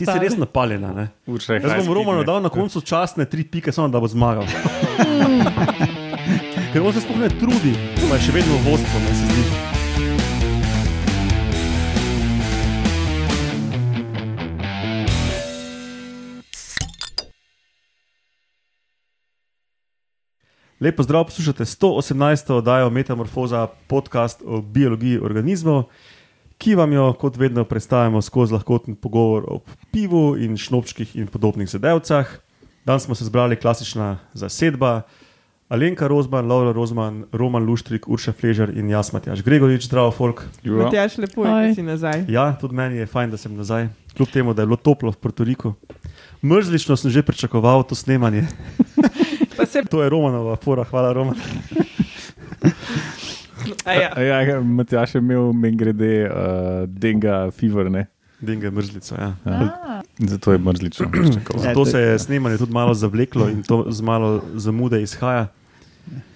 Ti si res napaljena. Ne? Urša je Jaz bom ne. dal na koncu častne tri pike, samo da bo zmagal. Ker on se sploh ne trudi, pa je še vedno v vodstvu, meni se zdi. Lepo zdrav, poslušate 118. oddajo Metamorfoza, podcast o biologiji organizmov, ki vam jo, kot vedno, predstavljamo skozi lahkoten pogovor o pivu in šnopčkih in podobnih zadevcah. Danes smo se zbrali klasična zasedba. Alenka Rozman, Laura Rozman, Roman Luštrik, Urša Fležer in jaz, Matjaš Gregorič, zdravo, folk. Matjaš, lepo je, da si nazaj. Ja, tudi meni je fajn, da sem nazaj, kljub temu, da je bilo toplo v Portoriku. Mrzlično sem že pričakoval to snemanje. Pa se, To je Romanova, fora, hvala Roman. a ja. A Ja, Matjaš je imel, men grede, uh, denga fever, ne? Dinga mrzlico, ja. Ja. Zato je mrzlično. Zato se je snemanje tudi malo zavleklo in to z malo zamude izhaja.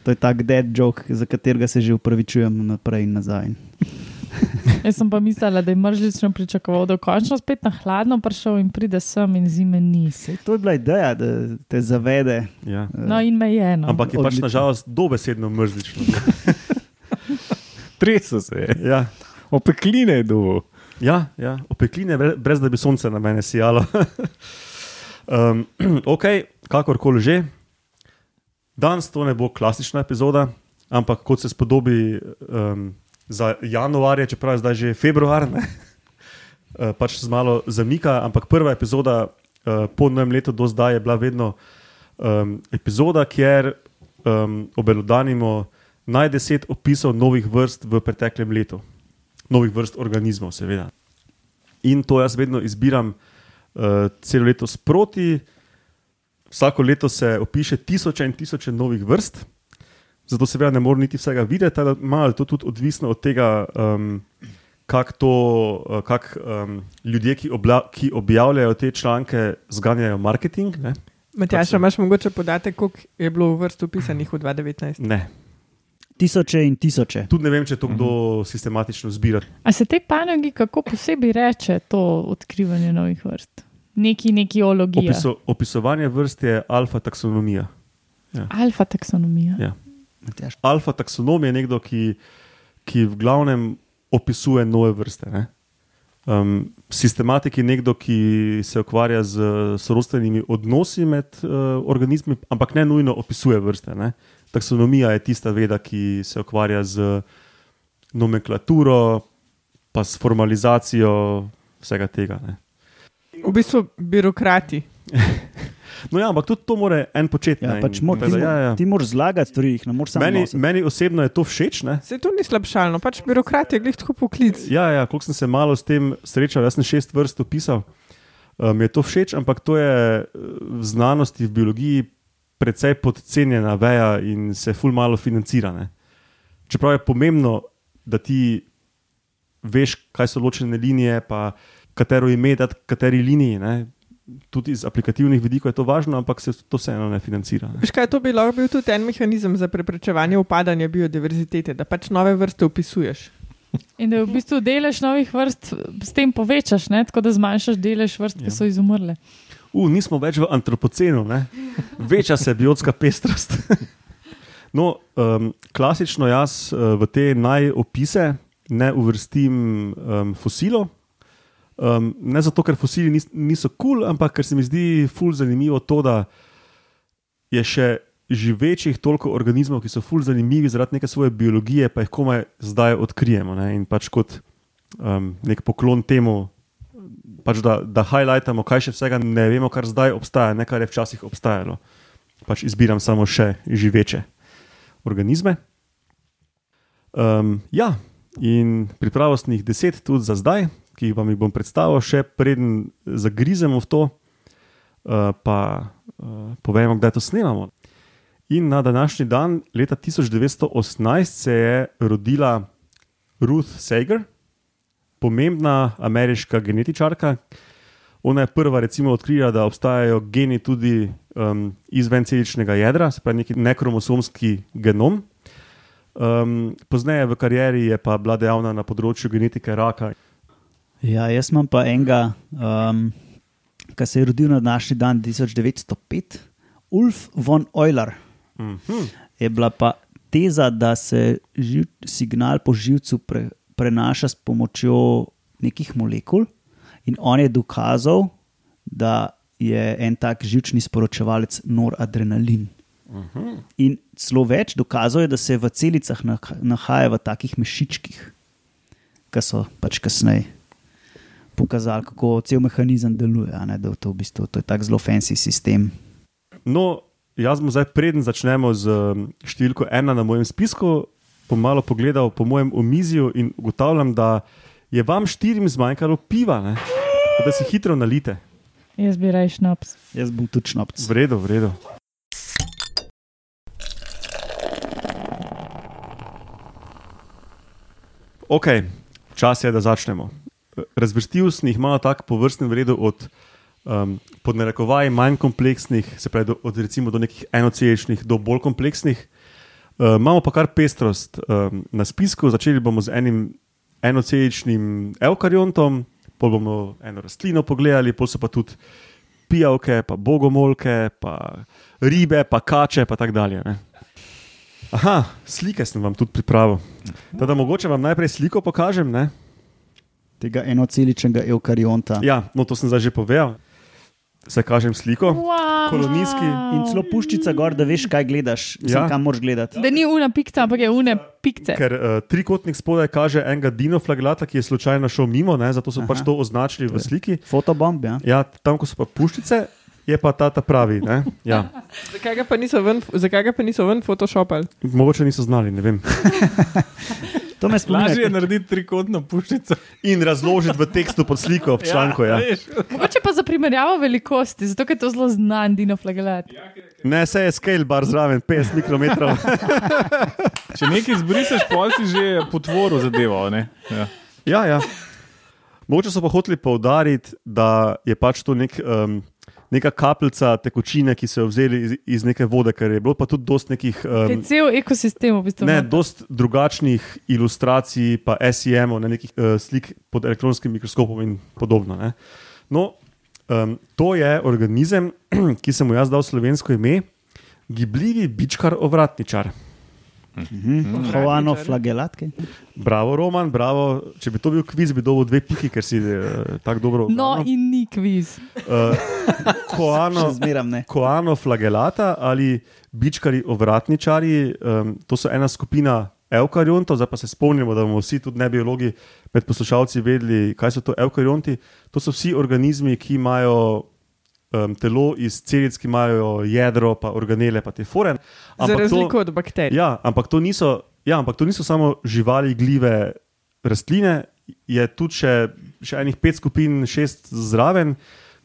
To je tak dead joke, za katerega se že upravičujem naprej in nazaj. Jaz sem pa mislila, da je mrzlično pričakoval, da bo končno spet na hladno prišel in pride sem in zime nisi. To je bila ideja, da te zavede. Ja. No in me je eno. Ampak je pač Odlično. nažalost dobesedno mrzlično. Treso se je. Ja, Opekline je dovolj. ja, ja. opekline, bre- brez da bi sonce na mene sijalo. um, ok, kakorkoli že. Danes to ne bo klasična epizoda, ampak kot se spodobi um, za januarje, čeprav je zdaj že februar, ne, uh, pač z malo zamika, ampak prva epizoda uh, po novem letu do zdaj je bila vedno um, epizoda, kjer um, obelodanimo naj deset opisov novih vrst v preteklem letu, novih vrst organizmov, seveda. In to jaz vedno izbiram uh, celo leto sproti. Vsako leto se opiše tisoče in tisoče novih vrst, zato seveda ne morem niti vsega videti, ali malo je to tudi odvisno od tega, um, kako to, uh, kak, um, ljudje, ki, obla, ki objavljajo te članke, zganjajo marketing. Ne? Matjaš, Pač- a imaš mogoče podatek, koliko je bilo v vrstu pisanih v 2019? ne. Tisoče in tisoče. Tudi ne vem, če to kdo sistematično zbira. A se te panogi kako posebej reče to odkrivanje novih vrst? Neki, neki ologija. Opiso, opisovanje vrst je alfa taksonomija. Alfa taksonomija. Ja. Alfa taksonom je nekdo, ki, ki v glavnem opisuje nove vrste. Ne? Um, sistematik je nekdo, ki se ukvarja z sorodstvenimi odnosi med uh, organizmi, ampak ne nujno opisuje vrste. Ne? Taksonomija je tista veda, ki se ukvarja z nomenklaturo, pa s formalizacijo vsega tega. Ne? V bistvu birokrati. No, ja, ampak tudi to mora en početi. Ja, ne, pač mor, ti, da, ja, ja. ti moraš zlagati stvari, jih ne moreš samo Meni, nositi. meni osebno je to všeč. Ne? Se to ni slabšalno, pač birokrat je glih tako poklic. Ja, ja koliko sem se malo s tem srečal, jaz sem šest vrst opisal. Mi um, je to všeč, ampak to je eh, v znanosti, v biologiji, precej podcenjena veja in se ful malo financira. Ne? Čeprav je pomembno, da ti veš, kaj so ločene linije, pa katero ime dati kateri liniji. Ne? Tudi iz aplikativnih vidikov je to važno, ampak se to vseeno ne financira. Ne? Veš kaj, to bi lahko bil tudi en mehanizem za preprečevanje upadanja biodiverzitete, da pač nove vrste opisuješ. In da v bistvu delež novih vrst s tem povečaš, ne? tako da zmanjšaš delež vrst, ki Ja. so izumrle. U, nismo več v antropocenu, ne? veča se biotska pestrost. no, um, klasično jaz uh, v te najopise ne uvrstim um, fosilov. Um, ne zato, ker fosili nis, niso kul, cool, ampak ker se mi zdi ful zanimivo to, da je še živečih toliko organizmov, ki so ful zanimivi zaradi neke svoje biologije, pa jih komaj zdaj odkrijemo. Ne? In pač kot um, nek poklon temu, pač da, da highlightamo, kaj še vsega ne vemo, kar zdaj obstaja, ne kar je včasih obstajalo. Pač izbiram samo še živeče organizme. Um, ja, in jih deset tudi za zdaj, ki vam jih bom predstavil, še preden zagrizemo v to, uh, pa uh, povemo, kdaj to snemamo. In na današnji dan, leta 1918, se je rodila Ruth Sager, pomembna ameriška genetičarka. Ona je prva, recimo, odkrila, da obstajajo geni tudi um, izven celičnega jedra, se pravi, neki nekromosomski genom. Um, pozneje v karieri je pa bila dejavna na področju genetike raka. Ja, jaz imam pa enega, um, ki se je rodil na današnji dan 1905, Ulf von Euler. Mhm. Je bila pa teza, da se živ, signal po živcu pre, prenaša s pomočjo nekih molekul, in on je dokazal, da je en tak živčni sporočevalec noradrenalin. In celo več dokazov je, da se v celicah nah- nahaja v takih mešičkih, ki so pač kasneje pokazali, kako cel mehanizem deluje. Ne, da to, v bistvu, to je tak zelo fancy sistem. No, jaz bom zdaj, preden začnemo z številko ena na mojem spisku, bom malo pogledal po mojem omizju in ugotavljam, da je vam štirim zmanjkalo piva, ne? Da si hitro nalite. Jaz bi raje šnaps. Jaz bom tudi šnopc. V redu, v redu. Ok, čas je, da začnemo. Razvrstil sem jih malo tako po vrstnem redu od um, podnarekovaj manj kompleksnih, se pravi do, od recimo do nekih enoceličnih do bolj kompleksnih. Uh, imamo pa kar pestrost um, na spisku. Začeli bomo z enim enoceličnim eukariontom, pol bomo eno rastlino pogledali, pol so pa tudi pijavke, pa bogomolke, pa ribe, pa kače, pa tako dalje. Ne? Aha, slike sem vam tudi pripravil. Teda, mogoče vam najprej sliko pokažem. Ne? Tega enoceličnega eukarionta. Ja, no to sem zdaj že povedal. Se kažem sliko. Wow. Kolonijski In celo puščica gor, da veš, kaj gledaš, Mislim, Ja. kam moraš gledati. Da ni una pikca, ampak je une pikce. Ker uh, trikotnik spodaj kaže enega dinoflagelata, ki je slučajno šel mimo, ne, zato so Aha. pač Aha. to označili v sliki. Fotobomb, ja. Ja, tam, ko so pa puščice, je pa ta, ta pravi. Ne? Ja. Zakaj ga pa niso ven, zakaj ga pa niso ven photoshopali? Mogoče niso znali, ne vem. To me spominja. Lažje je narediti trikotno puščico. In razložiti v tekstu pod sliko, v članku. Ja. veš. Mogoče pa za primerjavo velikosti, zato ker je to zelo znan dinoflagelat. Ne, se je scale bar zraven, 50 mikrometrov. Če nekaj izbriseš, pol si že potvoril zadevo. ne? Ja. Ja, ja. Mogoče so pa hoteli poudariti, da je pač to nek, um, neka kapljica tekočine, ki so jo vzeli iz, iz neke vode, ker je bilo pa tudi dost nekih. Um, cel ekosistem v bistvu. Ne, dost drugačnih ilustracij, pa SEM-ov, ne, nekih uh, slik pod elektronskim mikroskopom in podobno. Ne. No, um, to je organizem, ki sem mu jaz dal slovensko ime, gibljivi bičkar ovratničar. Mhm. Hovano flagelatke. Bravo, Roman, bravo. Če bi to bil kviz, bi dobil dve piki, ker si uh, tako dobro. No, ugnal. in ni kviz. Uh, koano, Še zmeram koano flagelata ali bičkari ovratničari, um, to so ena skupina eukariontov, zdaj pa se spomnimo, da bomo vsi tudi ne biologi med poslušalci vedeli, kaj so to eukarionti. To so vsi organizmi, ki imajo um, telo iz celic, ki imajo jedro, pa organele, pa te foren. Za razliko od bakterij. Ja, ampak to niso, ja, ampak to niso samo živali, gljive, rastline, je tudi še, še enih pet skupin, šest zraven,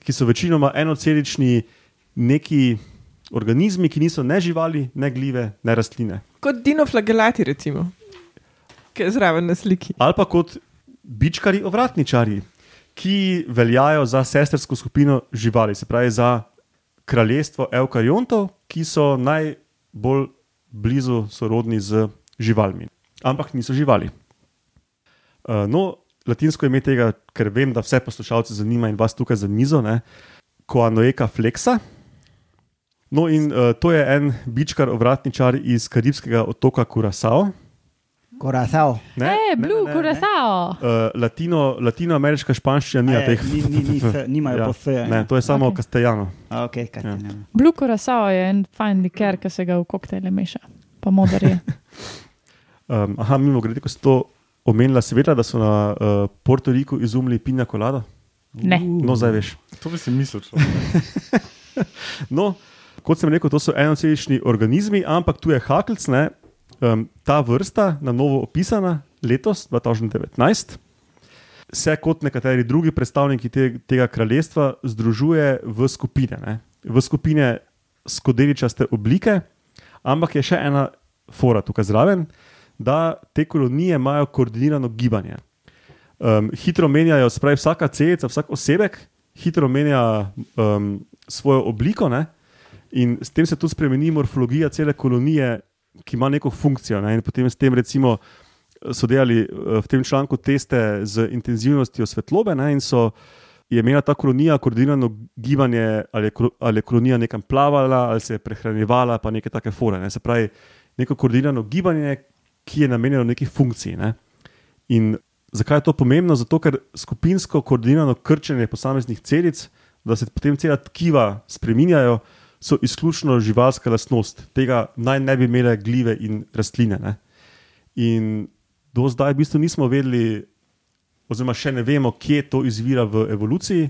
ki so večinoma enocelični neki organizmi, ki niso ne živali, ne gljive, ne rastline. Kot dinoflagelati, recimo, ki je zraven na sliki. Ali pa kot bičkari, ovratničari, ki veljajo za sestrsko skupino živali, se pravi za kraljestvo eukariontov, ki so najbolj blizu sorodni z živalmi. Ampak niso živali. Uh, no, latinsko ime tega, ker vem, da vse poslušalce zanima in vas tukaj za mizo, ne, Koanoeka flexa. No, in uh, to je en bičkar, ovratničar iz karibskega otoka Curacao. Korazao. Ne, E, ne, Blue, ne, ne, ne. Kuratao. Uh, latino, latinoameriška španščina nima teh. ni, ni, ni, f, nimajo Ja, ja, po F. Ne, to je samo Ok. okay. castellano. A, okay, kaj Ja. ne. Blue Kuratao je en fajn liker, ki se ga v koktejle meša. Pa modar je. Um, aha, mimo grede, ko si to omenila, si vedela, da so na uh, Puerto Riku izumili pinja kolado. Ne. No, zdaj veš. To bi si mislil. No, kot sem rekel, to so enocelični organizmi, ampak tu je hakelc, ne, um, ta vrsta, na novo opisana letos, 2019, se kot nekateri drugi predstavniki te, tega kraljestva združuje v skupine. Ne, v skupine skodeličaste oblike, ampak je še ena fora tukaj zraven, da te kolonije imajo koordinirano gibanje. Um, hitro menjajo, spravi vsaka celica, vsak osebek, hitro menja um, svojo obliko, ne? in s tem se tudi spremeni morfologija cele kolonije, ki ima neko funkcijo. Ne? In potem s tem, recimo, so delali eh, v tem članku teste z intenzivnostjo svetlobe ne? in so je imela ta kolonija koordinirano gibanje, ali je, ali je kolonija nekam plavala, ali se je prehranjevala, pa neke take fore. Ne. Se pravi, neko koordinirano gibanje, ki je namenjeno neki funkciji. Ne. In zakaj je to pomembno? Zato, ker skupinsko koordinirano krčenje posameznih celic, da se potem cela tkiva spreminjajo, so izključno živalska lastnost. Tega naj ne bi imele gljive in rastline. Ne. In do zdaj v bistvu nismo vedeli, oziroma še ne vemo, kje to izvira v evoluciji.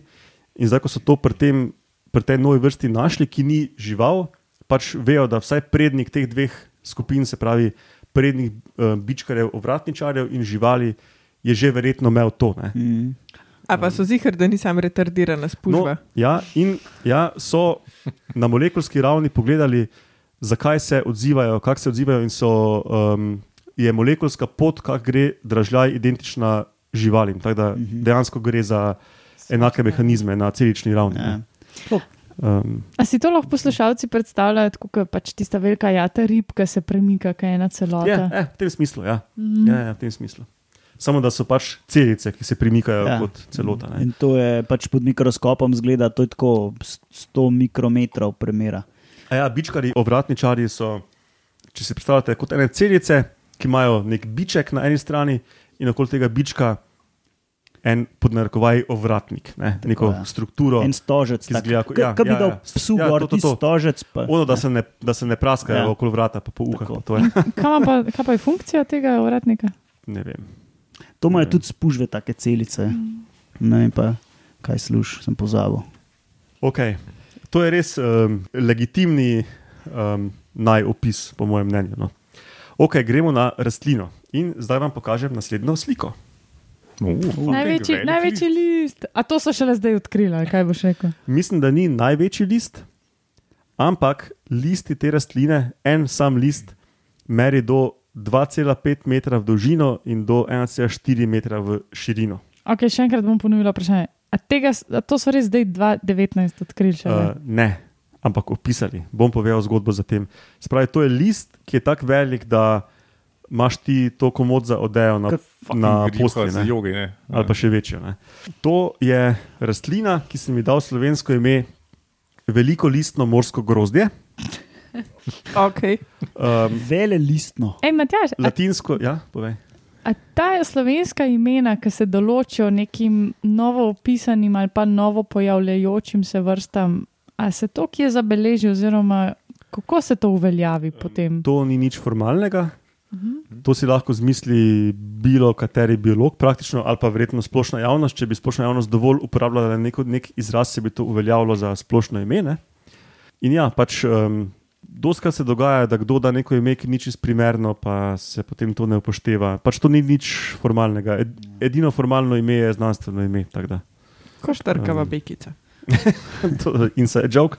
In zdaj, ko so to pri, tem, pri tej novi vrsti našli, ki ni žival, pač vejo, da vsaj prednik teh dveh skupin, se pravi prednik uh, bičkarjev, ovratničarjev in živali, je že verjetno imel to. Ne. Mm. A pa so zihar, da nisem retardirana spužva. No, ja, in ja, so na molekulski ravni pogledali, zakaj se odzivajo, kako se odzivajo, in so, um, je molekulska pot, kako gre dražljaj, identična živalim. Tako da Mhm. dejansko gre za enake mehanizme na celični ravni. Ja. Um, A si to lahko poslušalci predstavljajo, kot je pač tista velika jata rib, ki se premika, ki je ena celota? ja, eh, v tem smislu. Ja. Mm. Ja, ja, v tem smislu. Samo da so pač celice, ki se premikajo Ja. ja. kot celota. Ne. In to je pač pod mikroskopom zgleda, to je tako 100 mikrometrov premjera. A Ja, bičkari, ovratničari so, če si predstavljate, kot ene celice, ki imajo nek biček na eni strani in okoli tega bička en podnarekovaj ovratnik, ne, neko ja. strukturo. En stožec, ki tak, izgleda kot- ja, ja, dal ja. psu Ja, gor, to, to, to. stožec? Pa, Ono, da, se ne, da se ne praskajo Ja. ja. okoli vrata, pa po. Tako. Je, Kaj, pa, kaj pa je funkcija tega uradnika? ne vem. To imajo Ja. tudi spužve, take celice. Ne vem pa, kaj sluš, sem pozabil. Okay. To je res um, legitimni um, najopis, po mojem mnenju. No. Ok, gremo na rastlino. In zdaj vam pokažem naslednjo sliko. Uh, Največji, največji list. A to so šele zdaj odkrili, kaj boš rekel? Mislim, da ni največji list, ampak listi te rastline, en sam list, meri do 2,5 metra v dolžino in do 1,4 metra v širino. Ok, še enkrat bom ponovila vprašanje. A, tega, a to so res zdaj 2019 odkrili? Uh, ne, ampak opisali. Bom povedal zgodbo za tem. Spravi, to je list, ki je tako velik, da imaš ti to komod za odejo na, na postelji. za ne. jogi. Ne? ali pa še večjo. Ne. To je rastlina, ki sem ji dal slovensko ime veliko listno morsko grozdje. Okay. Um, Vele listno. Ej, Matjaž, a, latinsko, ja, povej. a ta slovenska imena, ki se določijo nekim novo opisanim ali pa novo pojavljajočim se vrstam, a se to kje zabeleži, oziroma kako se to uveljavi potem? To ni nič formalnega. Mhm. To si lahko zmisli bilo kateri biolog, praktično ali pa verjetno splošna javnost. Če bi splošna javnost dovolj uporabljala neko, nek izraz, se bi to uveljavilo za splošno ime. Ne? In ja, pač um, doskrat se dogaja, da kdo da neko ime, ki ni čisto primerno, pa se potem to ne upošteva. Pač to ni nič formalnega. Ed, edino formalno ime je znanstveno ime. Koštrkava Um. bekica. inside joke.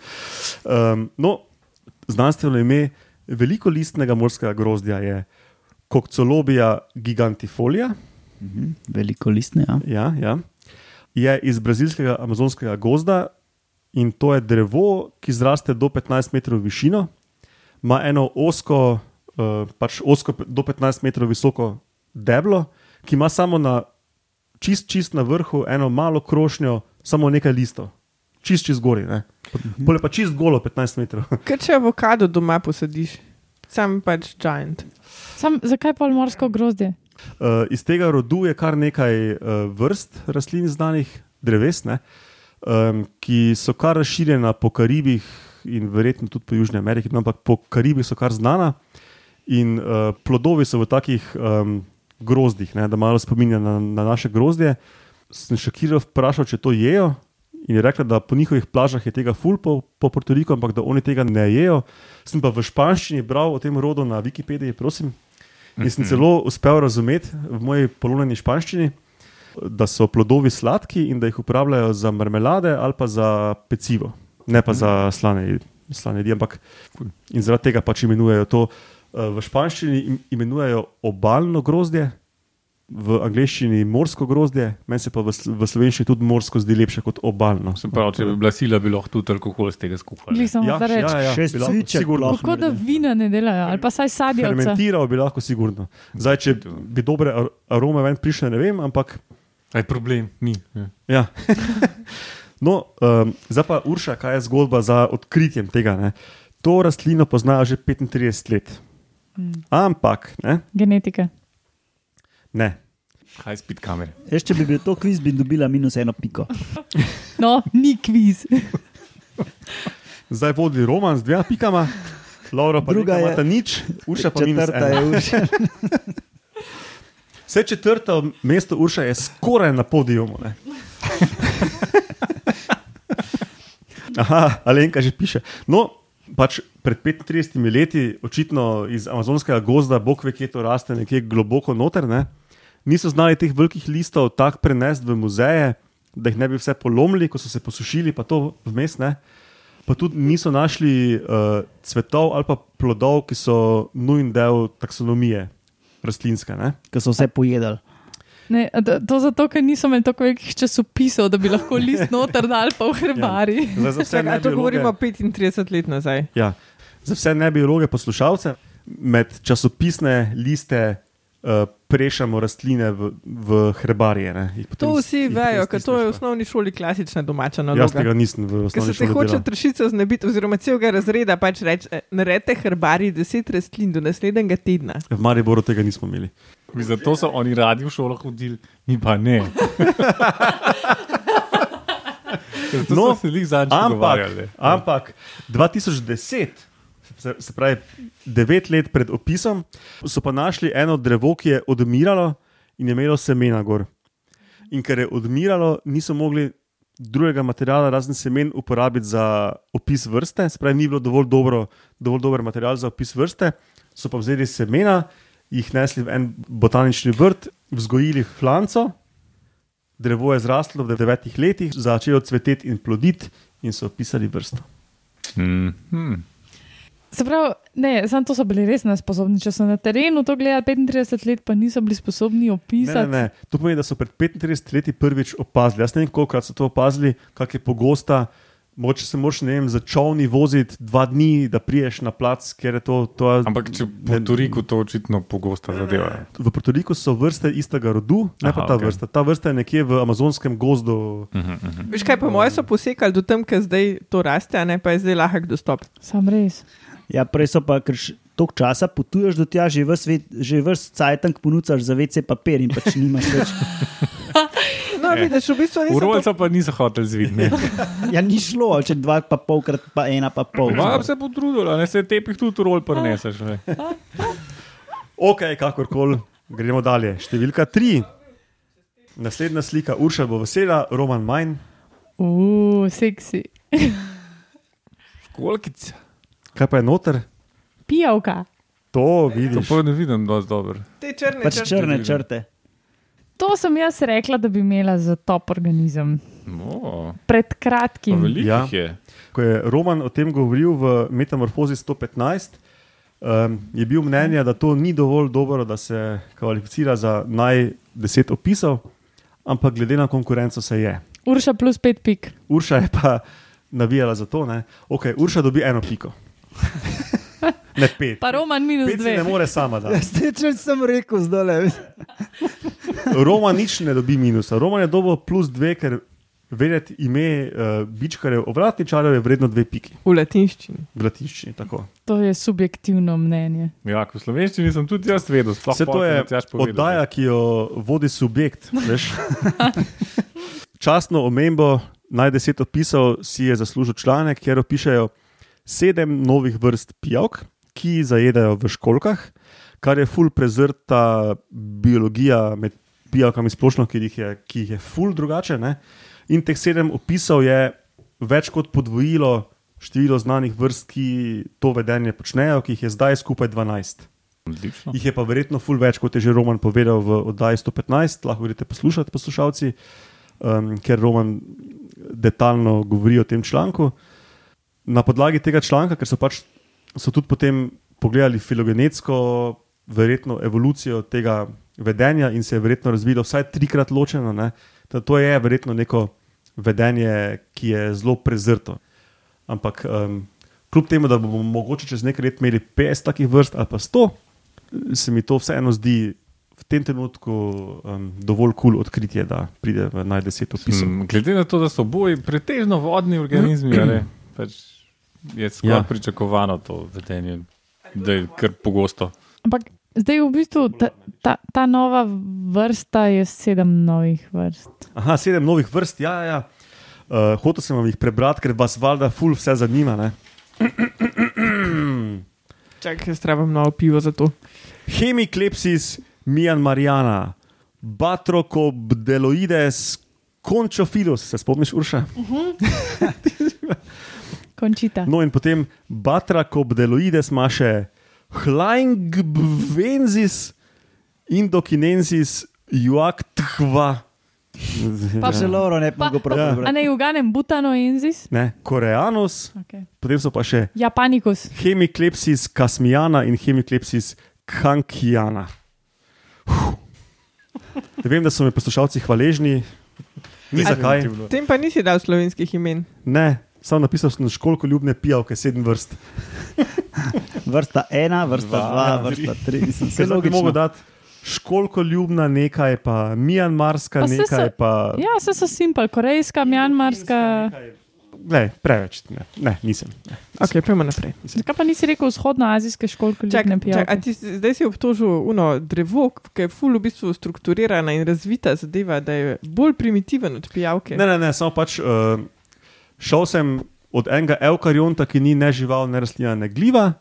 Um, no, znanstveno ime veliko listnega morskega grozdja je Kokcolobija gigantifolia. Mhm. Veliko listne, ja. Ja, ja. Je iz brazilskega amazonskega gozda in to je drevo, ki zraste do 15 metrov višino, ima eno osko, uh, pač osko do 15 metrov visoko deblo, ki ima samo na čist, čist na vrhu eno malo krošnjo, samo nekaj listov, čist čist gori. ne. Pole pa čist golo 15 metrov. Ker če avokado doma posadiš, sam pač giant. Sam, zakaj pa morsko grozdje? Uh, iz tega rodu je kar nekaj uh, vrst rastlin znanih, dreves, ne, um, ki so kar razširjena po Karibih in verjetno tudi po Južni Ameriki, no, ampak po Karibih so kar znana. In uh, plodovi so v takih um, grozdih, ne, da malo spominja na, na naše grozdje. Sem Šakirov vprašal, če to jejo. In je rekla, da po njihovih plažah je tega ful po, po Portoriku, ampak da oni tega ne jejo. Sem pa v španščini bral o tem rodu na Wikipediji, prosim. In sem celo uspel razumeti v moji polonjeni španščini, da so plodovi sladki in da jih uporabljajo za marmelade ali pa za pecivo, ne pa za slane, slane jedi. Ampak in zaradi tega pač imenujejo to. eh, V španščini im- imenujejo obaljno grozdje, v angleščini morsko grozdje, meni se pa v, v slovenščini tudi morsko zdi lepše kot obaljno. Se pravi, če bi bila sila, bi lahko tudi alkohol z tega skuhali. Glih sem Ja, ja, reči. ja, ja, Šest cviček. Kako da vina ne delajo, ali pa saj sadjevca. Fermentiral bi lahko sigurno. Zdaj, če bi dobre ar- arome ven prišle, ne vem, ampak Aj problem, ni. Ja. Ja. no, um, zdaj pa Urša, kaj je zgodba za odkritjem tega? Ne? To rastlino poznajo že 35 let. Ampak, ne, Genetika. ne. High speed kamere. Jaz, če bi bil to kviz, bi dobila minus eno piko. No, ni kviz. zdaj vodi roman z dvema pikama, Laura pa Druga druga je- je nič, Urša pa minus Četrta je Urša. Vse četrto mesto Urša je skoraj na podiju. Aha, Alenka že piše. No, pač pred 35 leti, očitno iz amazonskega gozda, bog ve, kje to raste, nekje globoko noter, ne? niso znali teh velikih listov tako prenesti v muzeje, da jih ne bi vse polomili, ko so se posušili, pa to vmes. Ne? Pa tudi niso našli uh, cvetov ali pa plodov, ki so nujen del taksonomije rastlinske. Ne? Ki so vse pojedali. Ne, to, to zato, ker niso imeli tako velikih časopisov, da bi lahko list noter dal pa v herbari. Zdaj, za vse Čakaj, to nebiologe- govorimo 35 let nazaj. Ja, za vse nebiologe poslušalce, med časopisne liste prešamo rastline v, v herbarije. ne. To vsi vejo, ker to je v stisneš, osnovni šoli klasična domača pa- Jaz tega naloga. nisem v Ker osnovni se te šoli. hoče tršice znebiti, oziroma celega razreda pač reči, eh, naredite herbari 10 rastlin do naslednjega tedna. V Mariboru tega nismo imeli. Zato so oni radi v šolo hodili, mi pa ne. Zato No, no, Ampak, ampak 2010, se, se pravi 9 let pred opisom, so pa našli eno drevo, ki je odmiralo in je imelo semena gor. In ker je odmiralo, niso mogli drugega materiala, razen semen, uporabiti za opis vrste, se pravi, ni bilo dovolj, dobro, dovolj dober material za opis vrste, so pa vzeli semena, jih nesli v en botanični vrt, vzgojili flanco, drevo je zraslo v devetih letih, začelo cveteti in ploditi, in so opisali vrsto. Hmm. Hmm. Se pravi, ne, samo to so bili res nesposobni. Če so na terenu to gledali 35 let, pa niso bili sposobni Ne, ne, opisati. ne. To pomeni, da so pred 35 leti prvič opazili. Jaz ne vem, koliko so to opazili, kak je pogosta. Moče se ne vem, za čovni voziti dva dni, da priješ na plac, ker je to. to Ampak če po Turiku to očitno pogosta zadeva. V Portoriku so vrste istega rodu, ne pa Aha, ta okej. vrsta. Ta vrsta je nekje v amazonskem gozdu. Uh -huh, uh -huh. Veš kaj, po mojem so posekali do tam, ker zdaj to raste, a ne pa je zdaj lahek dostop. Sam res. Ja, prej so pa, ker toliko časa potuješ do tja, že ves, svet- že ves cajtank ponucaš za vece papir in pač nimaš več. No, Je. vidiš, v bistvu V niso to pa niso hoteli zvideti. Ja, ni šlo, če dva pa polkrat, pa ena pa pol. Bi se potrudila, ne se tepih tudi v rol preneseš. Ok, kakorkoli, gremo dalje. Številka tri. Naslednja slika, Urša bo vesela, Roman manj. Uf, seksi. Školkica. Kaj pa je noter? Pijavka. To To vidiš. pa ne vidim dosti dobro. te črne Pač črte. črne črte. To sem jaz rekla, da bi imela za top organizem. No, Pred kratkim. Ja. je. Ko je Roman o tem govoril v Metamorfozi 115, um, je bil mnenja, da to ni dovolj dobro, da se kvalificira za naj deset opisov, ampak glede na konkurenco se je. Urša plus pet pik. Urša je pa navijala za to. Ne? Ok, Urša dobi eno piko. Ne pet. Pa Roman minus Pet si ne dve. more sama dati. Če sem rekel zdaj, Roman nič ne dobi minusa. Roman je dobil plus dve, ker vedeti ime uh, bičkarjev, ovratničarjev je vredno dve piki. V latinščini. V latinščini tako. To je subjektivno mnenje. Ja, v slovenščini sem tudi jaz vedel. sploh Vse to je oddaja, ki jo vodi subjekt. veš. Častno omembo naj deset opisov si je zaslužil članek, kjer opišajo sedem novih vrst pijavk, ki zajedajo v školkah, kar je ful prezrta biologija med pijavkami splošno, ki jih je, ki jih je ful drugače. Ne? In teh sedem opisov je več kot podvojilo število znanih vrst, ki to vedenje počnejo, ki jih je zdaj skupaj 12. Odlično. Jih je pa verjetno ful več, kot je že Roman povedal v oddaji 115, lahko greste poslušati, poslušalci, um, ker Roman detaljno govori o tem članku. Na podlagi tega članka, ker so pač so tudi potem pogledali filogenetsko, verjetno evolucijo tega vedenja in se je verjetno razvilo vsaj trikrat ločeno. ne. To je verjetno neko vedenje, ki je zelo prezrto. Ampak um, kljub temu, da bomo mogoče čez nekaj let imeli 50 takih vrst ali pa 100, se mi to vseeno zdi v tem trenutku um, dovolj kul cool odkritje, da pride v naj deset opisov. Hmm, glede na to, da so oboji pretežno vodni organizmi, ali, pač je skoraj Ja. pričakovano to vedenje, da je kar pogosto. Ampak zdaj v bistvu ta, ta, ta nova vrsta je sedem novih vrst. Aha, sedem novih vrst, ja, ja. ja. Uh, hotel sem vam jih prebrati, ker vas valjda ful vse zanima. Ne? Čakaj, jaz trebam novo pivo za to. Hemiklepsis Myanmarjana, Batrokobdeloides Conchophilus, se spomniš, Urša? Končita. No, in potem Batrokobdeloides ima še Hlaingbvensis Indokinensis Juaktva. Pa Zelo dobro, ne Pa- ga prav Ja. A ne uganem butanoenzis? Ne, Koreanus, Okay. potem so pa še Japanikus. Hemiklepsis Kasmijana in Hemiklepsis Kankijana. Ne vem, da so mi poslušalci hvaležni, ni zakaj. Tem pa nisi dal slovenskih imen. Ne, sam napisal sem školko ljubne pijavke, sedem vrst. Vrsta ena, vrsta Dva, dva, vrsta tri. Mislim, Ker se sem ti mogel logično. dati školko ljubna nekaj, pa Mjanmarska Pa nekaj, so- pa. Ja, vse so simpel, korejska, mjanmarska. Ne, preveč. Ne, ne nisem. Ne. Ok, pojmo naprej. Zakaj pa nisi rekel vzhodnoazijske školke Čak, ljubne čak, ti zdaj si obtožil uno drevo, ki je ful v bistvu strukturirana in razvita zadeva, da je bolj primitiven od pijavke. Ne, ne, ne, samo pač uh, šel sem od enega eukarionta, ki ni ne žival, ne rastlina, ne gliva,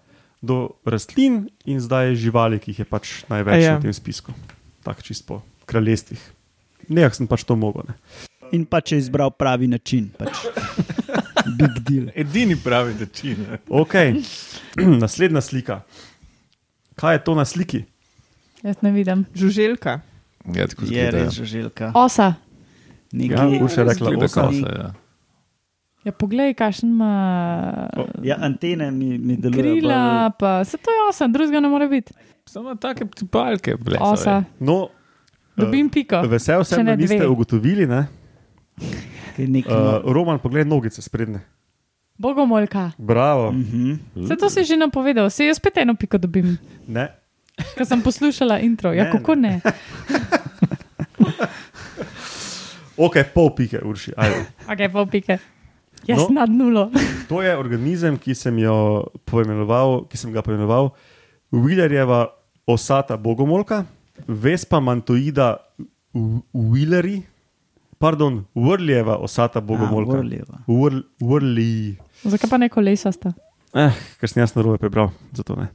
do rastlin in zdaj živali, ki jih je pač največ ja. ja. na tem spisku. Tako čisto po kraljestvih. Nekaj sem pač to mogel. Ne. In pa če je izbral pravi način. Pač. Big deal. Edini pravi način. ne. Okay. Naslednja slika. Kaj je to na sliki? Jaz ne vidim. Žuželka. Ja, tako Je izgleda, res žuželka. Osa. Ja, Nekje, Urša je rekla osa. kosa, ja. Ja, poglej, kakšen ima ja, antene mi, mi delujejo. krila, pa se to je osa, drugega ne more biti. Samo take tipalke, blesajo. Osa. No, Dobim piko. vesel sem, ne da niste dve. ugotovili. Ne? Nekaj, Uh, Roman, pogled nogice sprednje. Bogomolka. Bravo. Mhm. Vse to si že napovedal, se jaz spet eno piko dobim, Ne. ker sem poslušala intro. Ja, Ne, kako ne? Ok, pol pike, urši. Ajde. Ok, pol pike. Jaz No. nad nulo. To je organizem, ki sem, poimenoval, ki sem ga poimenoval Wheelerjeva osata bogomolka, Vespa mantoida Wheeleri, pardon, Vrljeva osata bogomolka. Vrljeva. Vrl- Vrli. Zakaj pa ne kolesa sta? Eh, ker sem jaz narobe prebral, zato ne.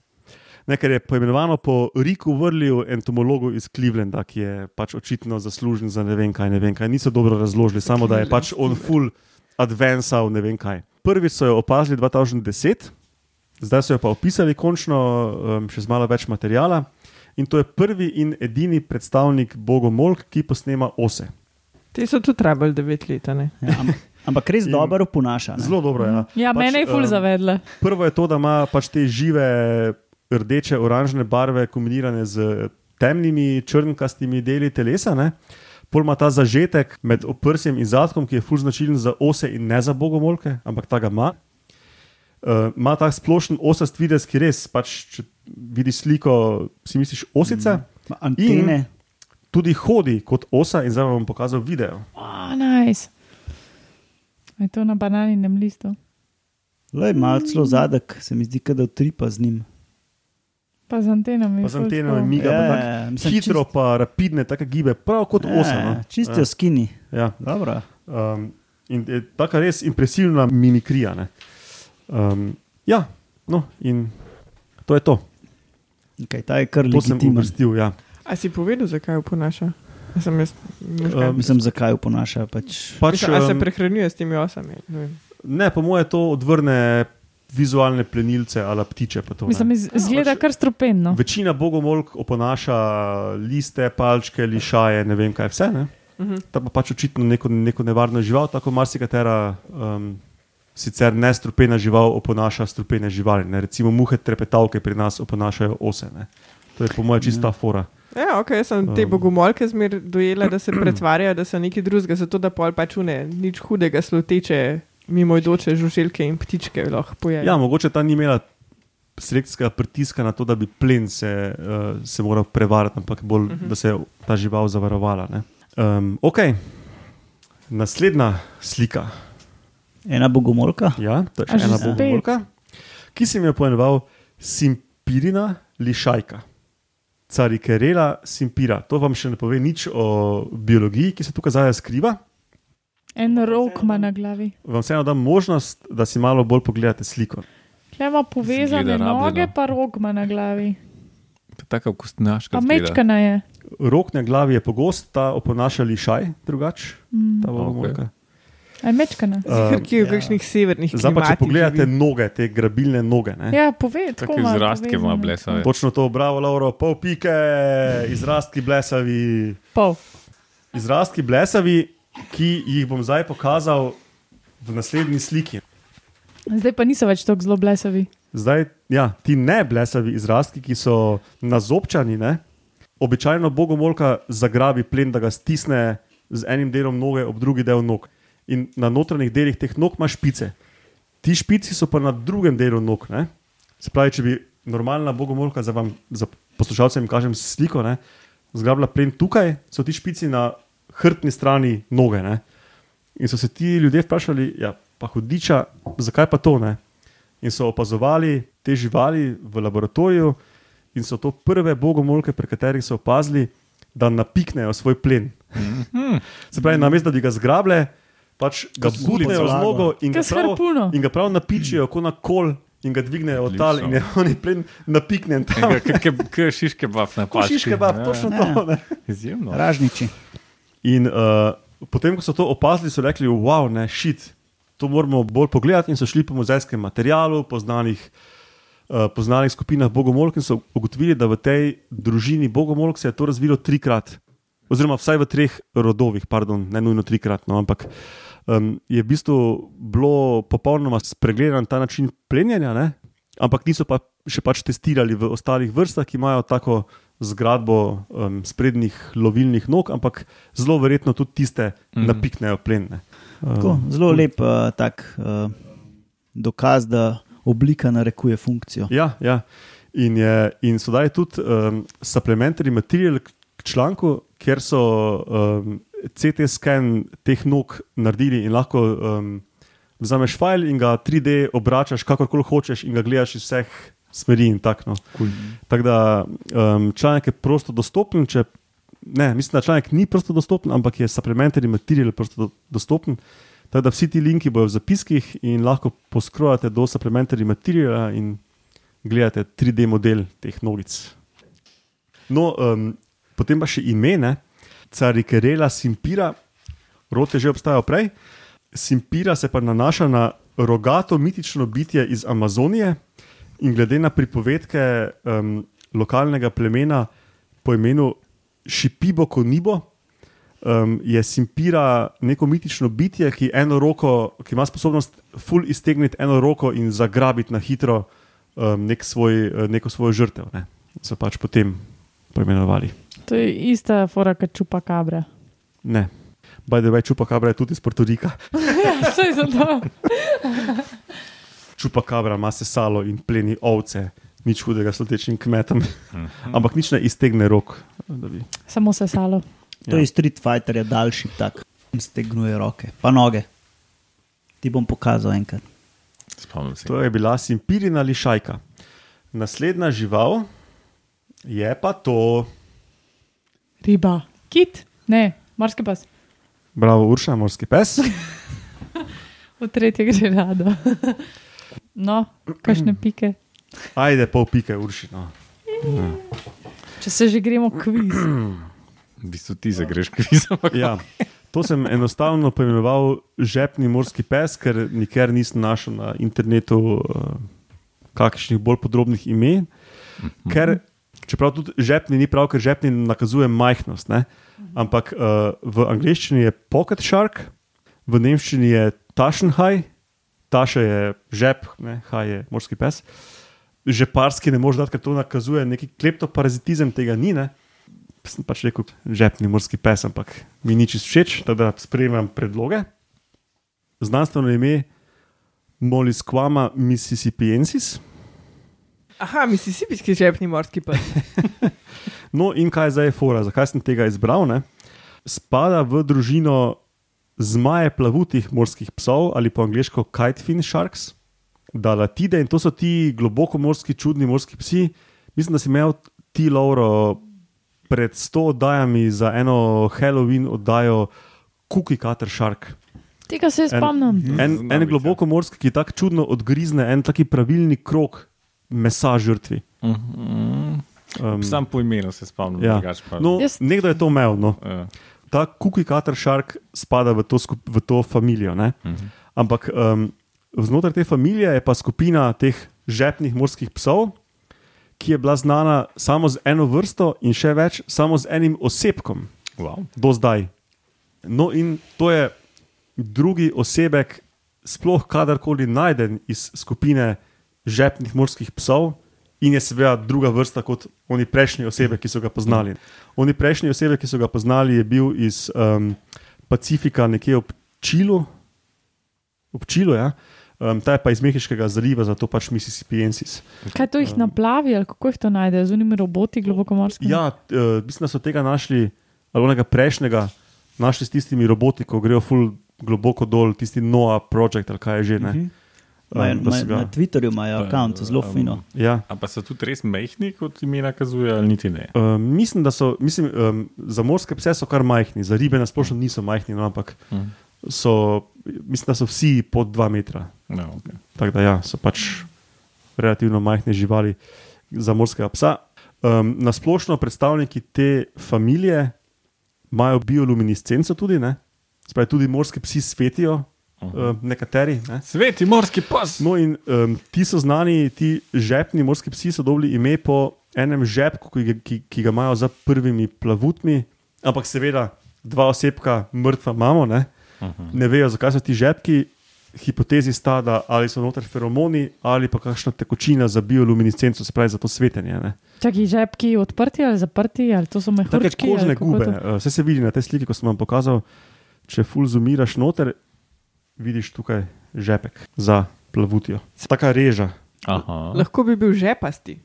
Ne, ker je poimenovano po Riku Vrliju, entomologu iz Clevelanda, ki je pač očitno zaslužen za ne vem kaj, ne vem kaj. Niso dobro razložili, samo da je pač on full advanced, ne vem kaj. Prvi so jo opazili 2010, zdaj so jo pa opisali končno, um, še z malo več materijala. In to je prvi in edini predstavnik bogomolk, ki posnema ose. Ti so tudi trebali devet let, a ne? Ja, am- ampak res In- dobro ponaša. ne. Zelo dobro je. Ja. Ja, pač, mene je ful em, zavedla. Prvo je to, da ima pač te žive rdeče, oranžne barve kombinirane z temnimi, črnkastimi deli telesa. Ne? Pol ima ta zažetek med oprsjem in zadkom, ki je fulž značilen za ose in ne za bogomolke, ampak ta ga ima. Uh, ima ta splošen osast videz, ki res, pač, če vidiš sliko, si misliš osice, mm. Antene. tudi hodi kot osa in zdaj vam bom pokazal video. Oh, nice. Je to na bananinem listu. Lej, malo celo zadek, se mi zdi, kot da utripa z njim. Pa z antenami. Pa z antenami tako. miga, pa Ja, tako ja, mislim, hitro, čist- pa rapidne, tako gibe, prav kot osa. No. Čisto ja. skini. Ja. Dobro. Um, in je tako res impresivna mimikrija. ne. Um, ja, no, in to je to. Okay, ta je kar legitimen. uvrstil. Ja. A si povedal, zakaj oponaša? A sem jaz, Um, Mislim, zakaj oponaša. Pač. Pač, Mislim, a se um, prehranjuje s temi osami? Ne vem. ne, po mojem, to odvrne vizualne plenilce ali ptiče. pa To. Mislim, iz- zgleda kar strupeno. Večina bogomolk oponaša liste, palčke, lišaje, ne vem kaj vse. Ne? Mhm. Ta pa pač očitno neko, neko nevarno žival, tako marsikatera um, sicer ne strupena žival oponaša strupene živali. Ne? Recimo muhe trepetavke pri nas oponašajo ose. Ne? To je po mojem čista fora. Ja, ok, jaz sem te Um. bogomolke zmer dojela, da se pretvarjajo, da so neki drugega, zato da pol pač une, nič hudega sluteče, mimoidoče žuželke in ptičke lahko pojejo. Ja, mogoče ta ni imela selekcijskega pritiska na to, da bi plen se, uh, se moral prevarati, ampak bolj, uh -huh. da se je ta žival zavarovala. Um, ok, naslednja slika. Ena bogomolka. Ja, to je A še že ena bogomolka, ki sem jo poenoval Simpirina lišajka. Carikerela simpira. To vam še ne pove nič o biologiji, ki se tukaj zdaj skriva. En rok ima na glavi. Vam vseeno dam možnost, da si malo bolj pogledate sliko. Tle ima povezane Zgleda rabljeno. noge, pa rok ima na glavi. Tako kot kostnaška. Pa mečkana je. Rok na glavi je pogost, ta oponaša lišaj, drugače. Mm. Ta. A je mečkana. Ker je v kakšnih severnih Zdaj pa, če pogledate živi. noge, te grabilne noge. Ne? Ja, povej, tako izrastke ima blesave. Točno to, bravo, Lauro, pol pike, izrastki blesavi. Pol. Izrastki blesavi, ki jih bom zdaj pokazal v naslednji sliki. Zdaj pa niso več tako zelo blesavi. Zdaj, ja, ti ne blesavi izrastki, ki so nazobčani, ne? običajno bogomolka zagrabi plen, da ga stisne z enim delom noge ob drugi del nog. In na notranjih delih teh nog ima špice. Ti špici so pa na drugem delu nog. Ne? Se pravi, če bi normalna bogomolka, za, vam, za poslušalce jim kažem sliko, ne? zgrabila plen tukaj, so ti špici na hrbtni strani noge. Ne? In so se ti ljudje vprašali, ja, pa hudiča, zakaj pa to ne? In so opazovali te živali v laboratoriju, in so to prve bogomolke, pri katerih so opazili, da napiknejo svoj plen. Se pravi, namesto da bi ga zgrable, pač ga butnejo z nogo in ga, prav, in ga prav napičijo, kot na kol. In ga dvignejo od tal, in je oni plen napiknen tam. Kot šiške bab na Kot šiške bab, točno Ja. to. Ne? Izjemno. Ražniči. In uh, potem, ko so to opazili, so rekli: wow, ne, šit, to moramo bolj pogledati. In so šli po muzejskem materialu, po znanih, uh, po znanih skupinah bogomolk in so ugotovili, da v tej družini bogomolk se je to razvilo trikrat, oziroma vsaj v treh rodovih, pardon, ne nujno trikrat, no, ampak um, je v bistvu bilo popolnoma spregledan ta način plenjenja, ne? ampak niso pa še pač testirali v ostalih vrstah, ki imajo tako zgradbo um, sprednjih lovilnih nog, ampak zelo verjetno tudi tiste mm. napiknejo plen. ne. Tako, zelo lep uh, tak, uh, dokaz, da oblika narekuje funkcijo. Ja, ja. In, je, in so dali tudi um, supplementary material k članku, kjer so um, CT sken teh nog naredili in lahko um, vzameš file in ga 3D obračaš, kakorkoli hočeš, in ga gledaš iz vseh smeri. in Tak, no. Cool. Tako da um, članek je prosto dostopen. Če, ne, mislim, da članek ni prosto dostopen, ampak je supplementary material prosto do, dostopen. Tako da vsi ti linki bodo v zapiskih in lahko poskrojate do supplementary materiala in gledate 3D model teh nogic. No, um, potem pa še imene, Carikerela Simpira, rote že obstajajo prej. Simpira se pa nanaša na rogato mitično bitje iz Amazonije in glede na pripovedke um, lokalnega plemena po imenu Šipibo Konibo. Um, je Simpira neko mitično bitje, ki, roko, ki ima sposobnost ful iztegniti eno roko in zagrabiti na hitro um, nek svoj, neko svojo žrtev. Ne. So pač potem poimenovali. To je ista fora, kot čupa kabra. Ne. By the way, čupakabra je tudi iz Portorika. ja, saj zato. Čupakabra ima se salo in pleni ovce, nič hudega s letečim kmetom, ampak nič ne iztegne rok. bi- Samo se salo. To Ja. je Street Fighter, je daljši tak, stegnuje roke, pa noge. Ti bom pokazal enkrat. Spomnim se. To je bila simpirina lišajka. Naslednja žival je pa to, Riba. Kit? Ne, morski pas. bravo, Urša, morski pes. V tretje gre rado. No, kakšne pike. Ajde, pol pike, Urši. No. Če se že gremo kviz. V bistvu ti zagreš kviz. ampak- Ja, to sem enostavno poimenoval žepni morski pes, ker nikjer nisem našel na internetu uh, kakšnih bolj podrobnih imen. Ker, čeprav tudi žepni ni prav, ker žepni nakazuje majhnost. Ne? Ampak uh, v angleščini je pocket shark, v nemščini je tašenhaj, taše je žep, ne? haj je morski pes. Žeparski ne moreš dati, ker to nakazuje neki kleptoparazitizem, tega ni. Ne? sem pač rekel, žepni morski pes, ampak mi ni čisto všeč, tako da sprejemam predloge. Znanstveno ime Molisquama mississippiensis. Aha, misisipijski žepni morski pes. No, in kaj zdaj je fora, zakaj sem tega izbral? Ne? Spada v družino zmaje plavutih morskih psov ali po angliško kitefin sharks, dalatide in to so ti globoko morski, čudni morski psi. Mislim, da si imel ti, Lauro, pred 100 oddajami za eno Halloween oddajo Cookie Cutter Shark. Tega se En- spomnim. En, Znam en biti, globoko morski, ki tako čudno odgrizne en taki pravilni krok mesa žrtvi. Mhm. Um, Sam po imenu se spomnim. Ja. pa- no, Jaz- nekdo je to imel. No. Ja. Ta Cookie Cutter Shark spada v to, skup, v to familijo. Ne? Mhm. Ampak um, znotraj te familije je pa skupina teh žepnih morskih psov, ki je bila znana samo z eno vrsto in še več, samo z enim osebkom Wow. do zdaj. No, in to je drugi osebek, sploh kadarkoli najden iz skupine žepnih morskih psov, in je seveda druga vrsta kot oni prejšnji osebe, ki so ga poznali. Oni prejšnji osebe, ki so ga poznali, je bil iz um, Pacifika, nekje ob Čilu, ob Čilu, ja. Um, ta je pa iz Mehiškega zaliva, zato pač Mississippiensis. Kaj to jih naplavi ali kako jih to najde, z unimi roboti globoko morskimi? Ja, uh, mislim, da so tega našli, ali onega prejšnjega, našli s tistimi roboti, ko grejo ful globoko dol, tisti Noah Project ali kaj je že. Ne? Mhm. Um, Majo, so majo, na Twitterju imajo račun, zelo um, fino. Ja. A pa so tudi res mehki, kot imena kazuje, ali niti ne. Um, mislim, da so, mislim, um, za morske pse so kar majhni, za ribe nasplošno niso majhni, no, ampak Mhm. so, mislim, da so vsi pod 2 metra. No, okay. Tako da ja, so pač relativno majhne živali za morskega psa. Um, na splošno predstavniki te familije imajo bioluminescenco tudi, ne? Spravi, tudi morski psi svetijo, um, nekateri. Ne? Sveti morski pas. No, in um, ti so znani, ti žepni morski psi so dobili ime po enem žepku, ki, ga- ki, ki ga imajo za prvimi plavutmi, ampak seveda dva osebka mrtva imamo, ne, ne vejo, zakaj so ti žepki. Hipotezi sta, da ali so noter feromoni ali pa kakšna tekočina za bioluminescenco, se pravi za to svetenje. ne. Čakaj, žepki odprti ali zaprti, ali to so Take mehurčki? kožne ali kako gube, uh, vse se vidi na tej sliki, ko sem vam pokazal. Če ful zumiraš noter, vidiš tukaj žepek za plavutjo. Taka reža. Aha. Lahko bi bil žepasti.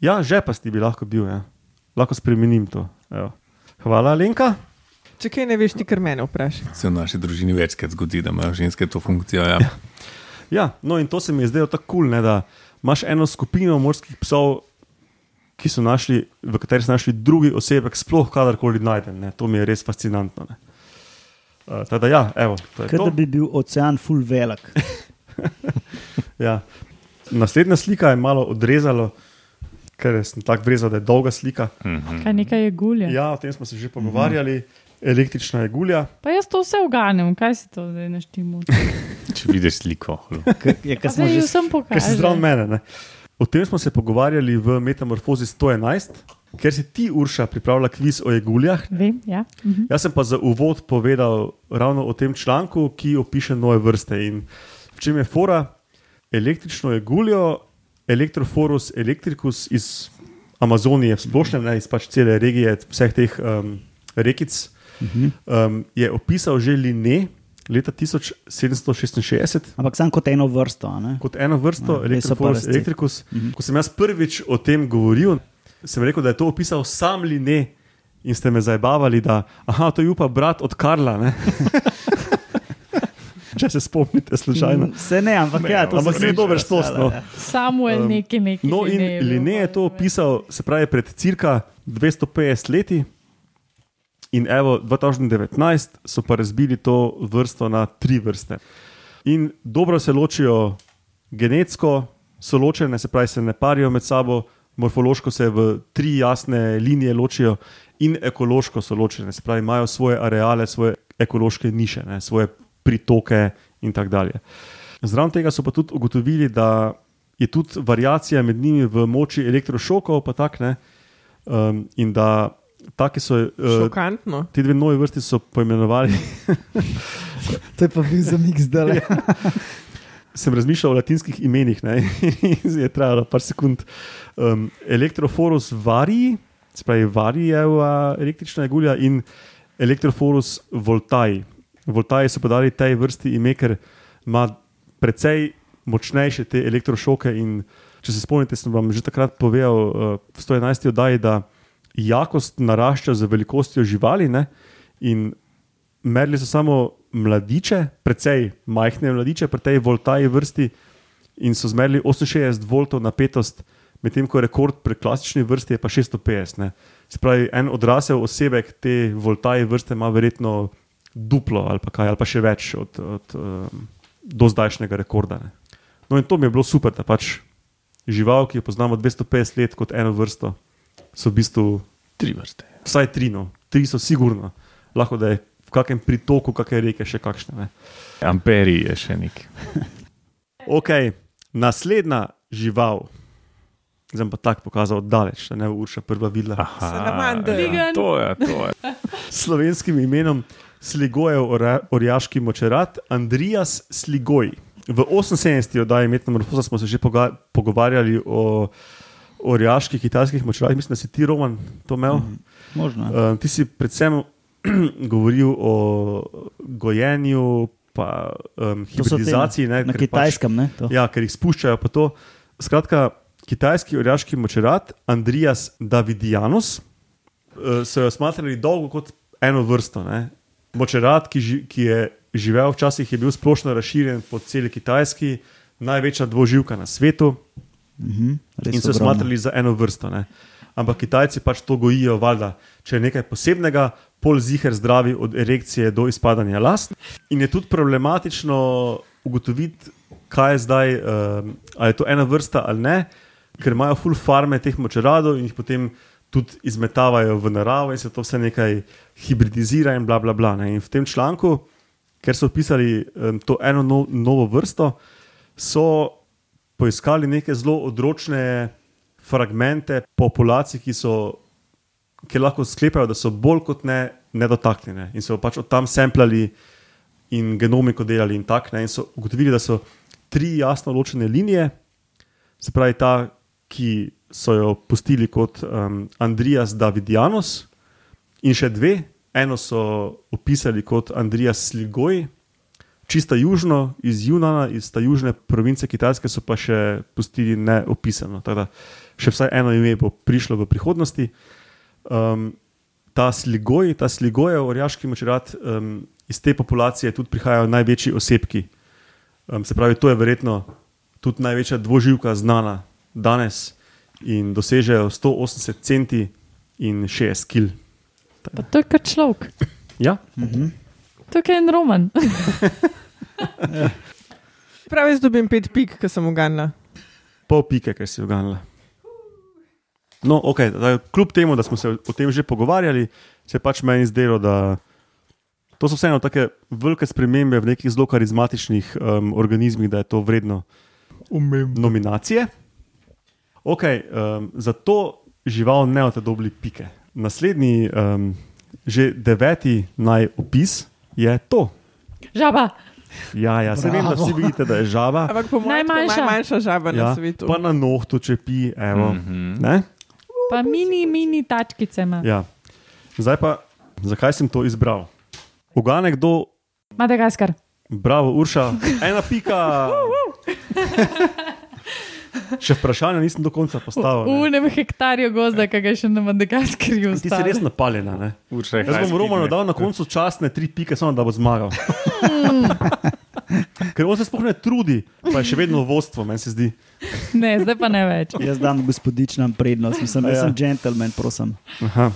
Ja, žepasti bi lahko bil, ja. lahko spremenim to. Evo. Hvala, Lenka. Če kaj ne veš, ti kar mene vprašaj. Se v naši družini večkrat zgodi, da imajo ženske to funkcijo. Ja. Ja, no in to se mi je zdelo tako kul, cool, da imaš eno skupino morskih psov, ki so našli, v kateri so našli drugi osebek, sploh kadarkoli najden. Ne. To mi je res fascinantno. Ne. Uh, teda, ja, evo, to je Kot to. da bi bil ocean full velik. Ja. Naslednja slika je malo odrezala, ker sem tako vrezal, da je dolga slika. Mhm. Kaj nekaj je gulje. Ja, o tem smo se že pogovarjali. Električna je gulja. Pa jaz to vse uganem, kaj si to zdaj naštimo. Če vidiš sliko. K- Je, kar Zdaj že že sem Ker si zdrav pokazal. mene. Ne? O tem smo se pogovarjali v Metamorfozi 111, ker si ti, Urša, pripravila kviz o jeguljah. Vem, ja. Mhm. Jaz sem pa za uvod povedal ravno o tem članku, ki opiše nove vrste. In v čem je fora? Električno jeguljo, Electrophorus electricus iz Amazonije, splošne, ne, iz pač cele regije, vseh teh um, rekic, um, je opisal že Linne leta 1766 Ampak samo kot eno vrsto. a ne? kot eno vrsto, Ja, Electrophorus electricus. Ko sem jaz prvič o tem govoril, sem rekel, da je to opisal sam Linne. In ste me zabavali, da aha, to je pa brat od Karla. ne. Če se spomnite, slučajno. Mm, Se ne, ampak ja, to Ampak se ni sliši, dober ja, štos, no. ja. Samuel Um, neki neki. No, in Linne je to opisal, se pravi, pred cirka 250 leti. In evo, 2019 so pa razbili to vrsto na tri vrste. In dobro se ločijo genetsko, so ločene, se pravi, se ne parijo med sabo, morfološko se v tri jasne linije ločijo, in ekološko so ločene, se pravi, imajo svoje areale, svoje ekološke niše, ne, svoje pritoke in tako dalje. Zraven tega so pa tudi ugotovili, da je tudi variacija med njimi v moči elektrošokov, pa tak ne. Um, in da take so. Uh, Šokantno. Te dve nove vrsti so poimenovali. To je pa bil za mik zdaj. Sem razmišljal o latinskih imenih, ne, in je trajalo par sekund. Um, Elektroforus varii, se pravi, varijeva električna jegulja in elektroforus voltai. Voltai so podali tej vrsti ime, ker ima precej močnejše te elektrošoke in če se spomnite, sem vam že takrat povedal uh, v 111. oddaji, da jakost narašča z velikostjo živali. Ne? In merili so samo mladiče, precej majhne mladiče, pri tej voltaji vrsti, in so zmerili 68 voltov napetost, medtem ko rekord pri klasični vrsti je pa 650. Ne? Se pravi, en odrasel osebek te voltaji vrste ima verjetno duplo ali pa, kaj, ali pa še več od, od um, do zdajšnjega rekorda. Ne? No, in to mi je bilo super, da pač žival, ki jo poznamo 250 let kot eno vrsto, so v bistvu Tri vrste. vsaj tri, no, tri so sigurno, lahko da je v kakšnem pritoku, kakšne reke še kakšne. Ne? Amperi je še nek. Ok, naslednja žival. Zdaj pa tako pokazal daleč, da ne bo urša prva videla. Salamander. Vegan. To je, to je. Slovenskim imenom Sligojev orjaški močerat Andrijas Sligoj. V 78. oddaji Metamorfoza smo se že pogovarjali o orjaških kitajskih močeratih, mislim, da si ti Roman to imel. Mm Možno. Uh, ti si predvsem govoril o gojenju, pa um, hibridizaciji. ne, Na pač- kitajskem, ne? To. Ja, ker jih spuščajo pa to. Skratka, kitajski orjaški močerat Andrijas Davidianus eh, so jo smatrali dolgo kot eno vrsto. Ne. Močerat, ki, ži, ki je živel včasih, je bil splošno razširjen po celi Kitajski, največja dvoživka na svetu Mhm, in so ogromno. smatrali za eno vrsto. Ne. Ampak Kitajci pač to gojijo, valjda, če je nekaj posebnega, pol ziger zdravi od erekcije do izpadanja last. In je tudi problematično ugotoviti, kaj je zdaj, um, ali je to ena vrsta ali ne, ker imajo full farme teh močeradov in jih potem tudi izmetavajo v naravo in se to vse nekaj hibridizira in bla bla bla. Ne. In v tem članku, ker so opisali um, to eno no, novo vrsto, so poiskali neke zelo odročne fragmente populacij, ki so. Ki lahko sklepajo, da so bolj kot ne nedotaknjene in so pač od tam semplali in genomiko delali in tako naprej. In so ugotovili, da so tri jasno ločene linije, se pravi ta, ki so jo pustili kot um, Andrijas Davidianus, in še dve. Eno so opisali kot Andrijas Sligoj, čisto južno, iz Junana, iz ta južne province Kitajske, so pa še pustili neopisano. Tako da še vsaj eno ime bo prišlo v prihodnosti. Um, ta sligoj, ta sligojev, orjaški močerat, um, iz te populacije tudi prihajajo največji osebki. Um, se pravi, to je verjetno tudi največja dvoživka znana danes in dosežejo 180 centi in 60 kil. Pa to je kot človek. Ja, To je en roman. Prav jaz dobim pet pik, ki sem uganila. pol pike, ker si uganila. No, okay, da, kljub temu, da smo se o tem že pogovarjali, se je pač meni zdelo, da to so vseeno tako velike spremembe v nekih zelo karizmatičnih um, organizmih, da je to vredno nominacije. Okay, um, za to žival ne boste dobili pike. Naslednji, um, že deveti naj opis je to. Žaba. Ja, ja se vem, da vsi vidite, da je žaba. Ampak po mojem, Najmanjša. najmanjša. najmanjša žaba ja, na svetu. pa na nohtu čepi, evo. Mm. -hmm. Pa mini, mini tačkice ima. Ja. Zdaj pa, zakaj sem to izbral? Ugane kdo, Madagaskar. bravo, Urša, ena pika. Še vprašanje nisem do konca postavil. V ne. unem hektarju gozda, ki ga je še na Madagaskarju Ti si res napaljena. Ne? Urša je Jaz bom Romanu dal na koncu častne tri pike, samo da bo zmagal. Ker on se sploh ne trudi, pa je še vedno vodstvo, meni se zdi. Ne, zdaj pa ne več. Jaz dam gospodičnam prednost, mislim, jaz ja. sem gentleman, prosim. Aha.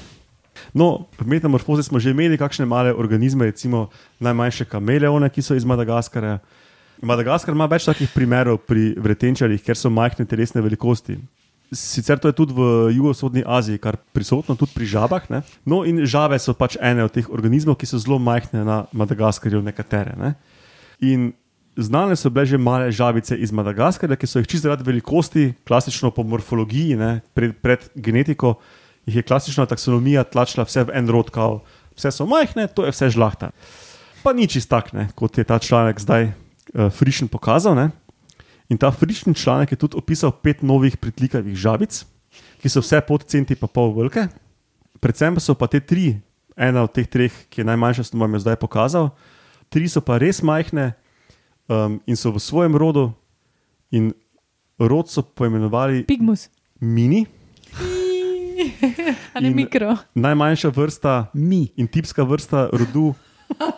No, v metamorfozi smo že imeli kakšne male organizme, recimo najmanjše kameleone, ki so iz Madagaskarja. Madagaskar ima več takih primerov pri vretenčarjih, ker so majhne telesne velikosti. Sicer to je tudi v jugovzhodni Aziji, kar prisotno tudi pri žabah. Ne? No, in žabe so pač ene od teh organizmov, ki so zelo majhne na Madagaskarju, nekatere. Ne? In znane so bile že male žabice iz Madagaskarja, ki so jih čisto zaradi velikosti, klasično po morfologiji, ne, pred, pred genetiko, jih je klasična taksonomija tlačila vse v en rod, kao, vse so majhne, to je vse žlahta. Pa ni čist tak, ne, kot je ta članek zdaj uh, Frišen pokazal. Ne. In ta Frišen članek je tudi opisal pet novih pritlikavih žabic, ki so vse pod centi pa pol velike. Predvsem pa so pa te tri, ena od teh treh, ki je najmanjša, sem vam jo zdaj pokazal, tri so pa res majhne um, in so v svojem rodu. In rod so poimenovali Pigmus. mini, A ne In- mikro. najmanjša vrsta Mi. in tipska vrsta rodu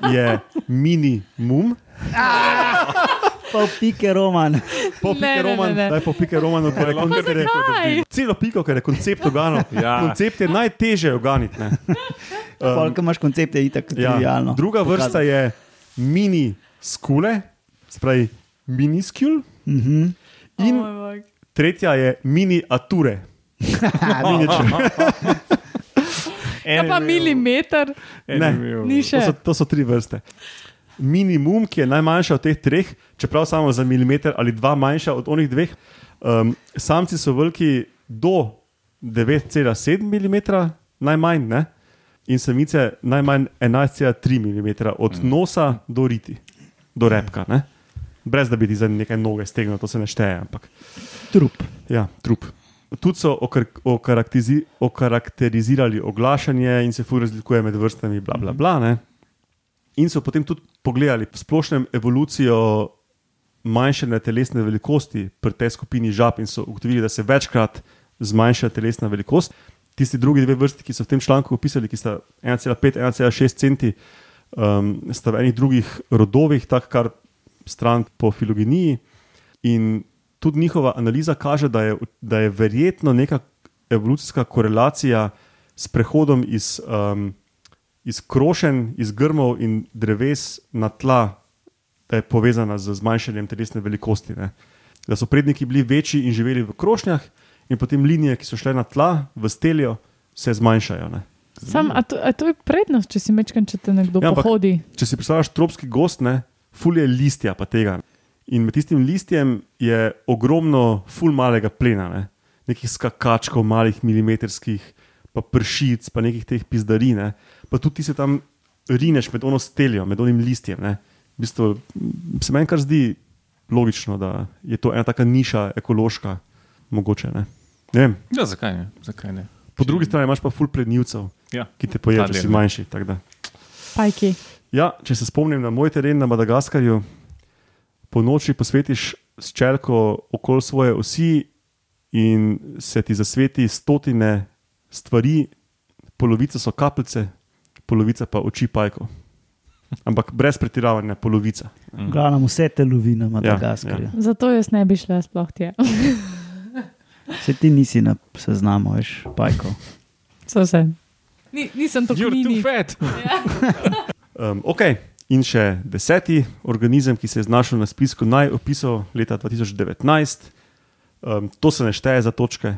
je minimum. Pa pike roman. Po Ne, pike ne, roman, ne, ne. daj po pike roman, da je koncept. zakaj? Celo piko, ker je koncept organov. Ja. Koncept je najtežje oganiti. ne. Polk imaš koncepte, itak Ja. trivialno. Druga vrsta je mini skule, spravi miniskul, Mhm. in Oh, tretja je miniature. Ja, pa milimeter, Ne. ni To še. so, to so tri vrste. Minimum, ki je najmanjša od teh treh, čeprav samo za milimeter ali dva manjša od onih dveh. Um, samci so veliki do 9,7 mm, najmanj, ne? in samice najmanj 11,3 mm, od nosa do riti, do repka. Ne? Brez da bi ti za nekaj noge stegnil, to se ne šteje. Ampak. Trup. Ja, trup. Tudi so okar, okarakterizi, okarakterizirali oglašanje in se fu razlikuje med vrstami, bla, bla, bla. Ne? In so potem tudi pogledali v splošnem evolucijo manjšanja telesne velikosti pri tej skupini žab in so ugotovili, da se večkrat zmanjša telesna velikost. Tisti drugi dve vrsti, ki so v tem članku opisali, ki sta 1,5-1,6 centi, um, sta v enih drugih rodovih, tako kar stran po filogeniji. In tudi njihova analiza kaže, da je, da je verjetno neka evolucijska korelacija s prehodom iz, um, iz krošen, iz grmov in dreves na tla, da je povezana z zmanjšanjem telesne velikosti. Ne. Da so predniki bili večji in živeli v krošnjah, in potem linije, ki so šle na tla, v steljo, se zmanjšajo. Ne. Sam, a, to, a to je prednost, če si mečkan, če te nekdo Ja, ja, ampak- pohodi. Če si predstavljaš tropski gost, ne, ful je listja pa tega. In med tistim listjem je ogromno ful malega plena, ne. nekih skakačkov, malih milimetrskih, pa pršic, pa nekih teh pizdarine. Pa tudi ti se tam rineš med ono steljo, med onim listjem. Ne. V bistvu, se meni kar zdi logično, da je to ena taka niša, ekološka, mogoče. Ne. Ne vem. Ja, zakaj ne? Zakaj ne? Po drugi strani imaš pa ful prednjivcev, Ja. ki te pojejo, če si manjši. Pajki. Ja, če se spomnim na moj teren na Madagaskarju, po noči posvetiš s čelko okoli svoje osi in se ti zasveti stotine stvari, polovica so kapljice, polovica pa oči pajkov. Ampak brez pretiravanja, polovica. Glavno vse te lovi na Madagaskarju. Ja, Zato jaz ne bi šla sploh tja. Se ti nisi na seznamu, veš, pajkov. So se. Ni, nisem tako You're too mini. fat. Um, ok, in še deseti organizem, ki se je znašel na spisku najopisov leta 2019. Um, to se ne šteje za točke.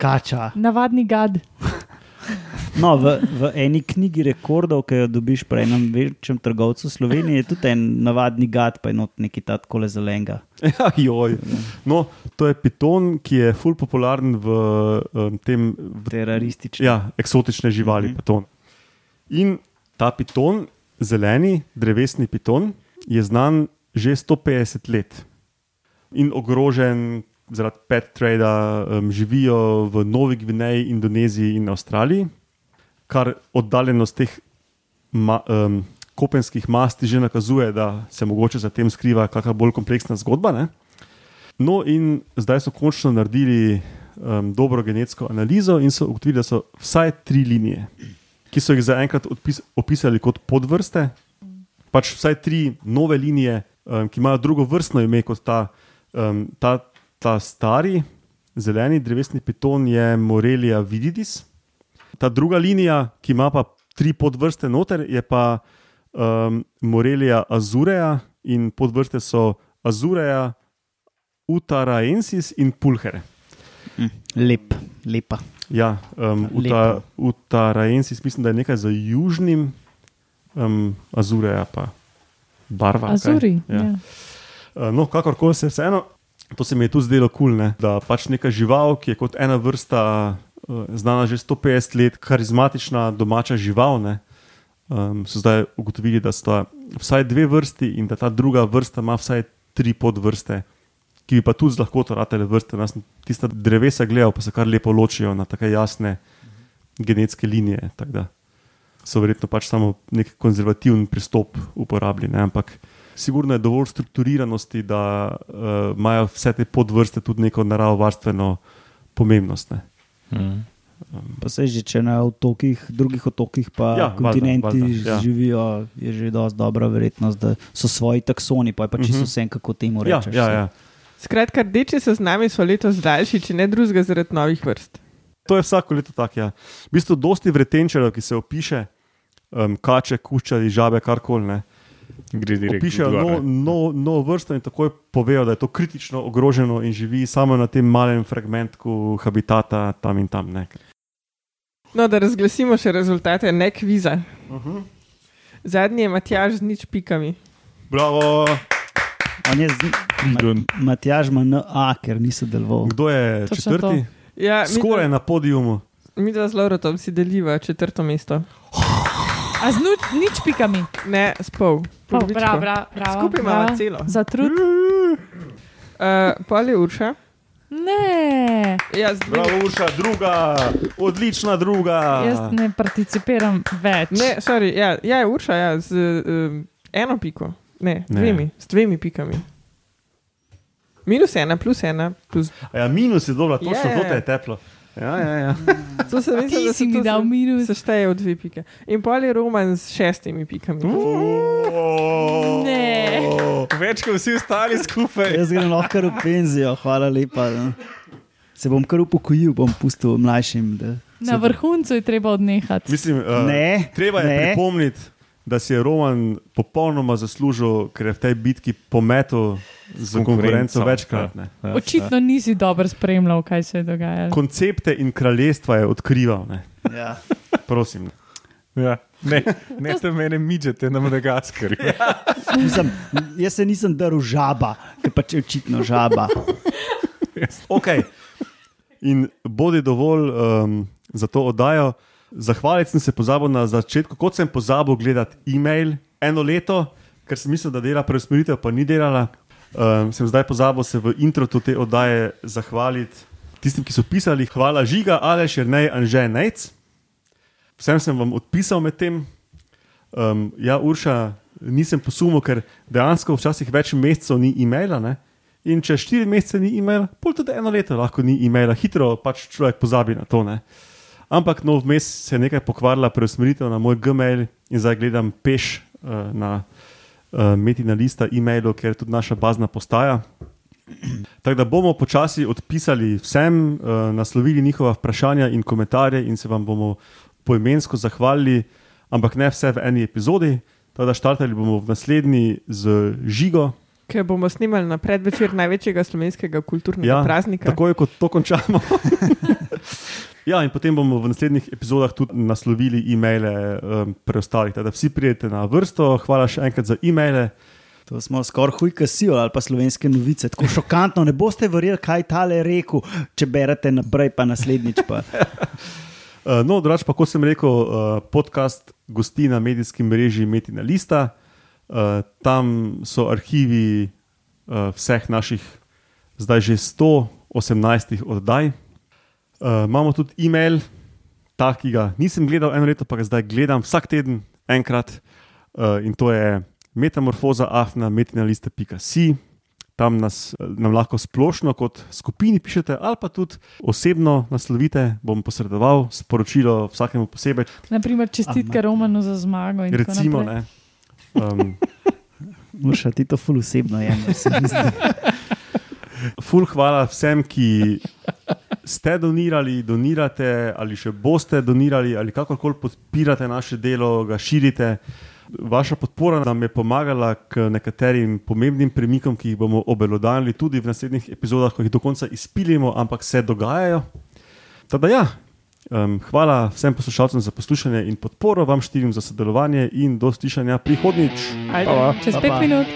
Kača. Navadni gad. No, v, v eni knjigi rekordov, ki jo dobiš pri enem večjem trgovcu v Sloveniji, je tudi en navadni gad, pa je not neki ta tako zelenga. Ja, joj. No, to je piton, ki je ful popularen v um, tem. Teroristični. ja, eksotične živali, Mhm. mm -hmm. piton. In ta piton, zeleni, drevesni piton, je znan že 150 let in ogrožen zaradi pet trada, um, živijo v Novi Gvineji, Indoneziji in Avstraliji, kar oddaljenost teh ma, um, kopenskih masti že nakazuje, da se mogoče za tem skriva kakšna bolj kompleksna zgodba. Ne? No, in zdaj so končno naredili um, dobro genetsko analizo in so ugotovili, da so vsaj tri linije, ki so jih zaenkrat odpis, opisali kot podvrste, pač vsaj tri nove linije, um, ki imajo drugo vrstno ime kot ta, um, ta, ta stari, zeleni drevesni piton, je Morelia vididis. Ta druga linija, ki ima pa tri podvrste noter, je pa um, Morelia azureja in podvrste so azureja, utaraensis in pulhere. Hm, Lep, lepa. Ja, um, uta, Lepo. utaraensis mislim, da je nekaj za južnim, um, azureja pa barva. kaj? Azuri. Ja. Ja. Uh, No, kakorkoli se vseeno, to se mi je tudi zdelo kul, cool, da pač neka žival, ki je kot ena vrsta, uh, znana že 150 let, karizmatična domača žival, ne, um, so zdaj ugotovili, da sta vsaj dve vrsti in da ta druga vrsta ima vsaj tri podvrste, ki bi pa tudi z lahkoto ratele vrste. Sem tista drevesa gledal, pa se kar lepo ločijo na tako jasne genetske linije. tako da So verjetno pač samo nek konzervativen pristop uporabili. Ne? Ampak sigurno je dovolj strukturiranosti, da uh, imajo vse te podvrste tudi neko naravovarstveno pomembnost. Ne. Mm. Pa se že, če na otokih, drugih otokih, pa Ja, ja, kontinenti valjda, valjda, ja. ja. živijo, je že dosti dobra verjetnost, da so svoji taksoni, pa je pa čisto Mhm. vse, kako temu Ja, rečeš. ja, ja. Skratka, rdeči seznami so letos daljši, če ne drugega, zaradi novih vrst. To je vsako leto tako. Ja. V bistvu, dosti vretenčarjev, ki se opiše, um, kače, kuščari, žabe, karkoli. novo ne. no, no vrsto in takoj povejo, da je to kritično ogroženo in živi samo na tem malem fragmentku habitata tam in tam. Ne. No, da razglasimo še rezultate, ne kviza. Uh -huh. Zadnji je Matjaž z nič pikami. Bravo! On je z. Matjaž ima NA, ker ni sodeloval. Kdo je Točno četrti? Ja, Skoraj na podiumu. Mi dva z Laurotom si deliva četrto mesto. A z nuč, nič pikami. Ne, s pol. Oh, bravo, bravo, bravo. Skupaj imamo celo. Za trud. Uh, pol je Urša. Ne, Ja, z dvemi- Bravo, Urša, druga, odlična druga. jaz ne participiram več. Ne, sorry, ja, ja, je Urša, ja, z um, eno piko. Ne, Ne. dvemi, s dvemi pikami. Minus ena, plus ena, plus. Ja, minus je dobro, točno Ja, ja, to te ja. je teplo. Ja, ja, ja. To se mi zdi, da si se mi to dal minus. Se šteje v dve pike. In pol je Roman s šestimi pikami. Ne. Več kot vsi ostali skupaj. Jaz grem lahko kar v penzijo, hvala lepa. No. Se bom kar upokojil, bom pustil mlajšim. Da. Na vrhuncu je treba odnehati. Mislim, uh, Ne, treba je ne. pripomniti, da si je Roman popolnoma zaslužil, ker je v tej bitki pometel z konkurenco večkrat. ne. Ja, Očitno nisi dobro spremljal, kaj se je dogajalo. Koncepte in kraljestva je odkrival. Ne. Ja. Prosim. Ne. Ja. Ne, ne te mene miđete na Madagaskarju. Mislim, jaz se nisem drl žaba, ker pač je očitno žaba. Okay. In bodi dovolj um, za to oddajo. Zahvaliti sem se pozabil na začetku, kot sem pozabil gledati e-mail eno leto, ker sem mislil, da dela preusmeritev, pa ni delala. Um, sem zdaj pozabil se v introtu te oddaje zahvaliti tistim, ki so pisali. Hvala Žiga, Aleš, Jrnej, Anže, Nejc. Vsem sem vam odpisal med tem. Um, ja, Urša, nisem posumil, ker dejansko včasih več mesecev ni e-maila. Ne? In če štiri mesece ni e-maila, pol tudi eno leto lahko ni e-maila, hitro pač človek pozabi na to. Ne? Ampak no, vmes se je nekaj pokvarila, preusmeritev na moj Gmail in zdaj gledam peš uh, na uh, metina lista e-mailov, ker je tudi naša bazna postaja. Tako da bomo počasi odpisali vsem, uh, naslovili njihova vprašanja in komentarje in se vam bomo poimensko zahvalili, ampak ne vse v eni epizodi. Tako da štartali bomo v naslednji z žigo. Ker bomo snimali na predvečer največjega slovenskega kulturnega Ja, praznika. Takoj, ko to končamo. ja, in potem bomo v naslednjih epizodah tudi naslovili e-maile um, preostalih. Tako da vsi pridete na vrsto. Hvala še enkrat za e-maile. To smo skoraj hujka sijo ali pa slovenske novice. Tako šokantno, ne boste verjeli, kaj tale rekel, če berete naprej, pa naslednjič. Pa. Uh, no, drugače pa, kot sem rekel, uh, podcast gosti na medijskem mreži Metina Lista. Uh, tam so arhivi uh, vseh naših, zdaj že 118 oddaj. Uh, imamo tudi e-mail, ta, ki ga nisem gledal eno leto, pa ga zdaj gledam vsak teden, enkrat. Uh, in to je metamorfoza afna, metinaliste.si. Tam nas, nam lahko splošno kot skupini pišete, ali pa tudi osebno naslovite. Bom posredoval sporočilo vsakemu posebej. Naprimer, čestitke Romanu za zmago. Recimo, ne. Um, Moša ti to ful osebno jemati. ful, hvala vsem, ki ste donirali, donirate ali še boste donirali ali kakorkoli podpirate naše delo, ga širite. Vaša podpora nam je pomagala k nekaterim pomembnim premikom, ki jih bomo obelodanili tudi v naslednjih epizodah, ko jih do konca izpilimo, ampak se dogajajo. Teda ja, um, hvala vsem poslušalcem za poslušanje in podporo, vam štirim za sodelovanje in do slišanja prihodnjič. Ajde. Hvala. Čez Pa, pet pa. minut.